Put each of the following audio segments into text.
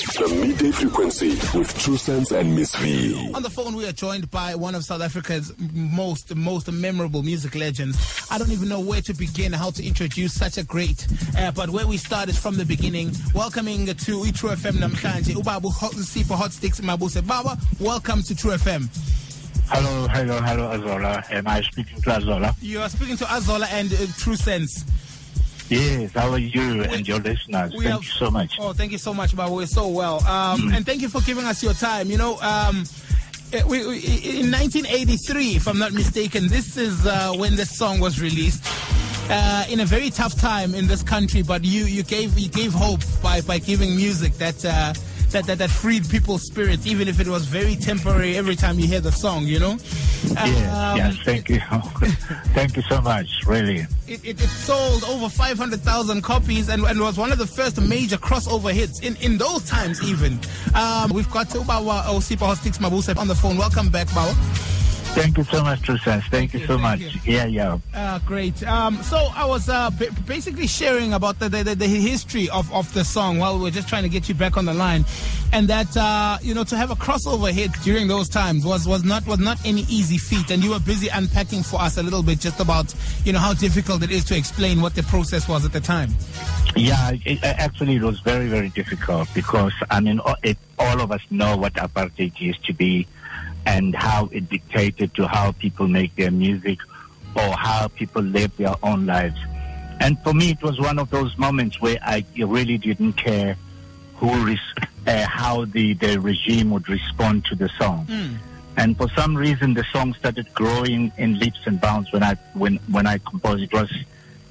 The midday frequency with True Sense and Miss V. On the phone, we are joined by one of South Africa's most most memorable music legends. I don't even know where to begin, how to introduce such a great. Uh, but where we start is from the beginning. Welcoming to True FM namhlanje, Ubabu Sipho HotStix Mabuse. Baba, welcome to True FM. Hello, hello, hello, Azola. Am I speaking to Azola? You are speaking to Azola and uh, True Sense. Yes, how are you and your listeners? Thank have- you so much. Oh, thank you so much, Baba. We're so well. Um, And thank you for giving us your time. You know, um, eh, we, we, in 1983, if I'm not mistaken, this is uh, when this song was released. Uh, in a very tough time in this country, but you, you gave you gave hope by, by giving music that, uh, that that that freed people's spirits, even if it was very temporary. Every time you hear the song, you know. Yes, Um, yes, thank you. thank you so much, really. It, it, it sold over 500,000 copies and, and was one of the first major crossover hits in, in those times even. Um, we've got Ubawa Osipa HotStix Mabuse on the phone. Welcome back, Bawa. Thank you so much, True Sense. Thank you so thank much. you. Yeah, yeah. Uh, great. Um, so I was uh, b- basically sharing about the, the, the, history of, of the song while we were just trying to get you back on the line, and that uh, you know to have a crossover hit during those times was, was not was not any easy feat, and you were busy unpacking for us a little bit just about you know how difficult it is to explain what the process was at the time. Yeah, it, uh, actually, it was very, very difficult because, I mean, all- it, all of us know what apartheid used to be and how it dictated to how people make their music or how people live their own lives. And for me, it was one of those moments where I really didn't care who res- uh, how the, the regime would respond to the song. And for some reason, the song started growing in leaps and bounds when I when when I composed. It was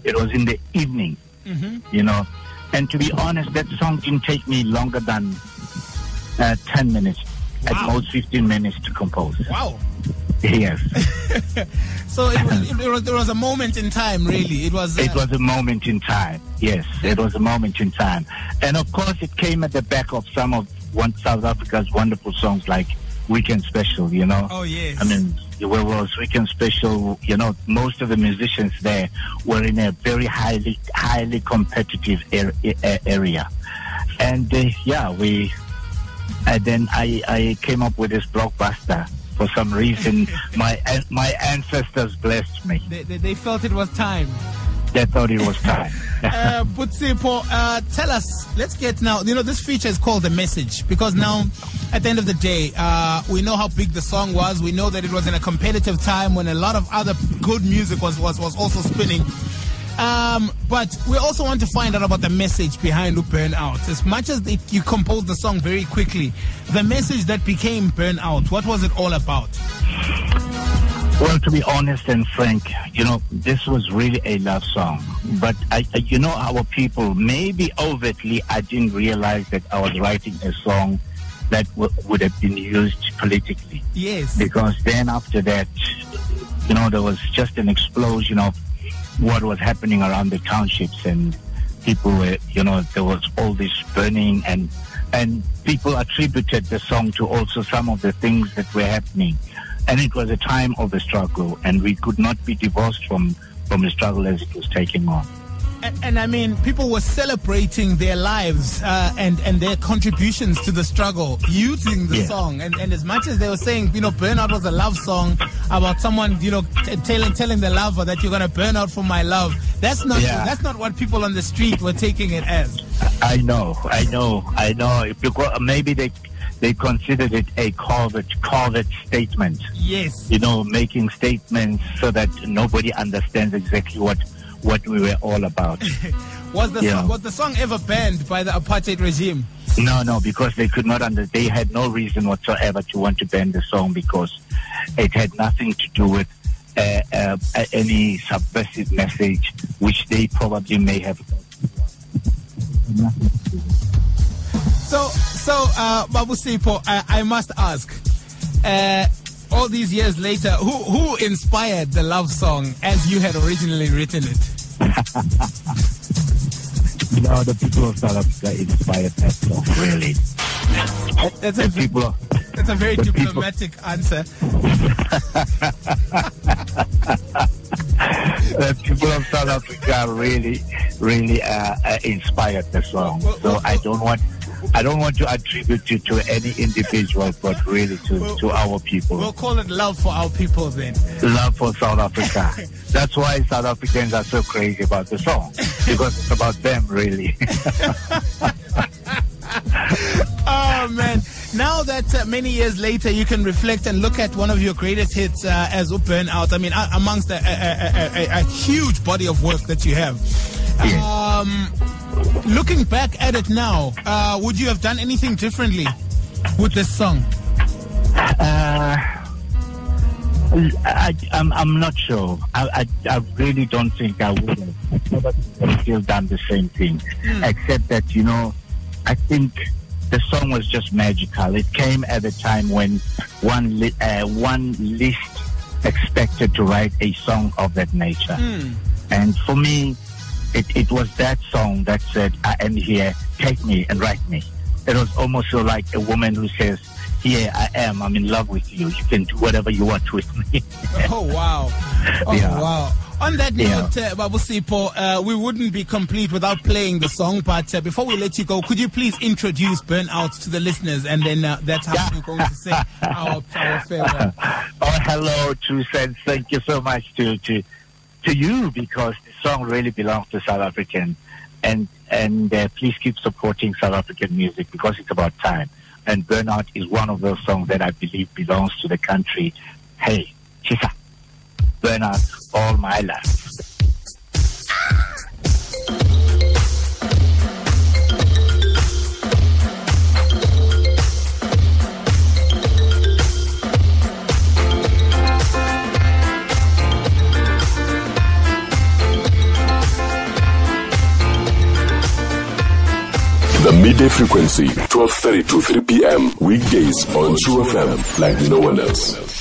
it was in the evening, you know. And to be honest, that song didn't take me longer than uh, ten minutes, Wow. at most fifteen minutes to compose. Wow. Yes, So it was, it, was, there was a moment in time, really. It was. Uh, it was a moment in time. Yes, it was a moment in time, and of course, it came at the back of some of one South Africa's wonderful songs like Weekend Special. You know. Oh yes. I mean, where was Weekend Special? You know, most of the musicians there were in a very highly, highly competitive ar- a- area, and uh, yeah, we. And then I, I came up with this blockbuster. For some reason, my my ancestors blessed me. they, they, they felt it was time. They thought it was time. Uh, Butsipo, uh, tell us. Let's get now. You know, this feature is called the message because now, at the end of the day, uh, we know how big the song was. We know that it was in a competitive time when a lot of other good music was was, was also spinning. Um, but we also want to find out about the message behind Burnout. As much as it, you composed the song very quickly, the message that became Burnout, what was it all about? Well, to be honest and frank, you know, this was really a love song. But I, I- you know, our people, maybe overtly, I didn't realize that I was writing a song that w- would have been used politically. Yes. Because then after that, you know, there was just an explosion of what was happening around the townships and people were, you know, there was all this burning and, and people attributed the song to also some of the things that were happening. And it was a time of a struggle and we could not be divorced from, from the struggle as it was taking on. And, and I mean, people were celebrating their lives uh, and and their contributions to the struggle using the Yeah. song. And, and as much as they were saying, you know, Burnout was a love song about someone, you know, t- telling telling the lover that you're gonna burn out for my love. That's not Yeah. that's not what people on the street were taking it as. I know, I know, I know. Because maybe they, they considered it a covert, covert statement. Yes. you know, making statements so that nobody understands exactly what what we were all about. Was the Yeah. song, was the song ever banned by the apartheid regime? no, no, because they could not under they had no reason whatsoever to want to ban the song because it had nothing to do with uh, uh, any subversive message which they probably may have. So, so, uh, Babu Sipho, I, I must ask, uh, all these years later, who, who inspired the love song as you had originally written it? No, the people of South Africa inspired that song, really. That's a, people that's a very the people- diplomatic answer. the people of South Africa really, really uh, uh, inspired the song. Well, So well, I don't want, I don't want to attribute it to any individual, but really to, We'll- to our people. We'll call it love for our people then. Love for South Africa. That's why South Africans are so crazy about the song because it's about them, really. Oh man! Now that uh, many years later, you can reflect and look at one of your greatest hits uh, as Burnout. I mean, uh, amongst a, a, a, a, a huge body of work that you have. Um, looking back at it now, uh, would you have done anything differently with this song? Uh, I, I'm, I'm not sure. I, I, I really don't think I would have. I would have still done the same thing, except that you know, I think the song was just magical. It came at a time when one li- uh, one least expected to write a song of that nature, and for me, it, it was that song that said, "I am here. Take me and write me." It was almost like a woman who says, "Here I am. I'm in love with you. You can do whatever you want with me." Oh wow! Oh Yeah. wow! On that Yeah. note, uh, Babu Sipho, uh, we wouldn't be complete without playing the song. But uh, before we let you go, could you please introduce Burnout to the listeners, and then uh, that's how Yeah. we're going to say our, our farewell. oh, hello, True Sense. Thank you so much to to to you because the song really belongs to South African, and and uh, please keep supporting South African music because it's about time. And Burnout is one of those songs that I believe belongs to the country. Hey, Chisa, Burnout, all my life. Midday frequency, 12.30 to 3 p.m. Weekdays on True FM like no one else.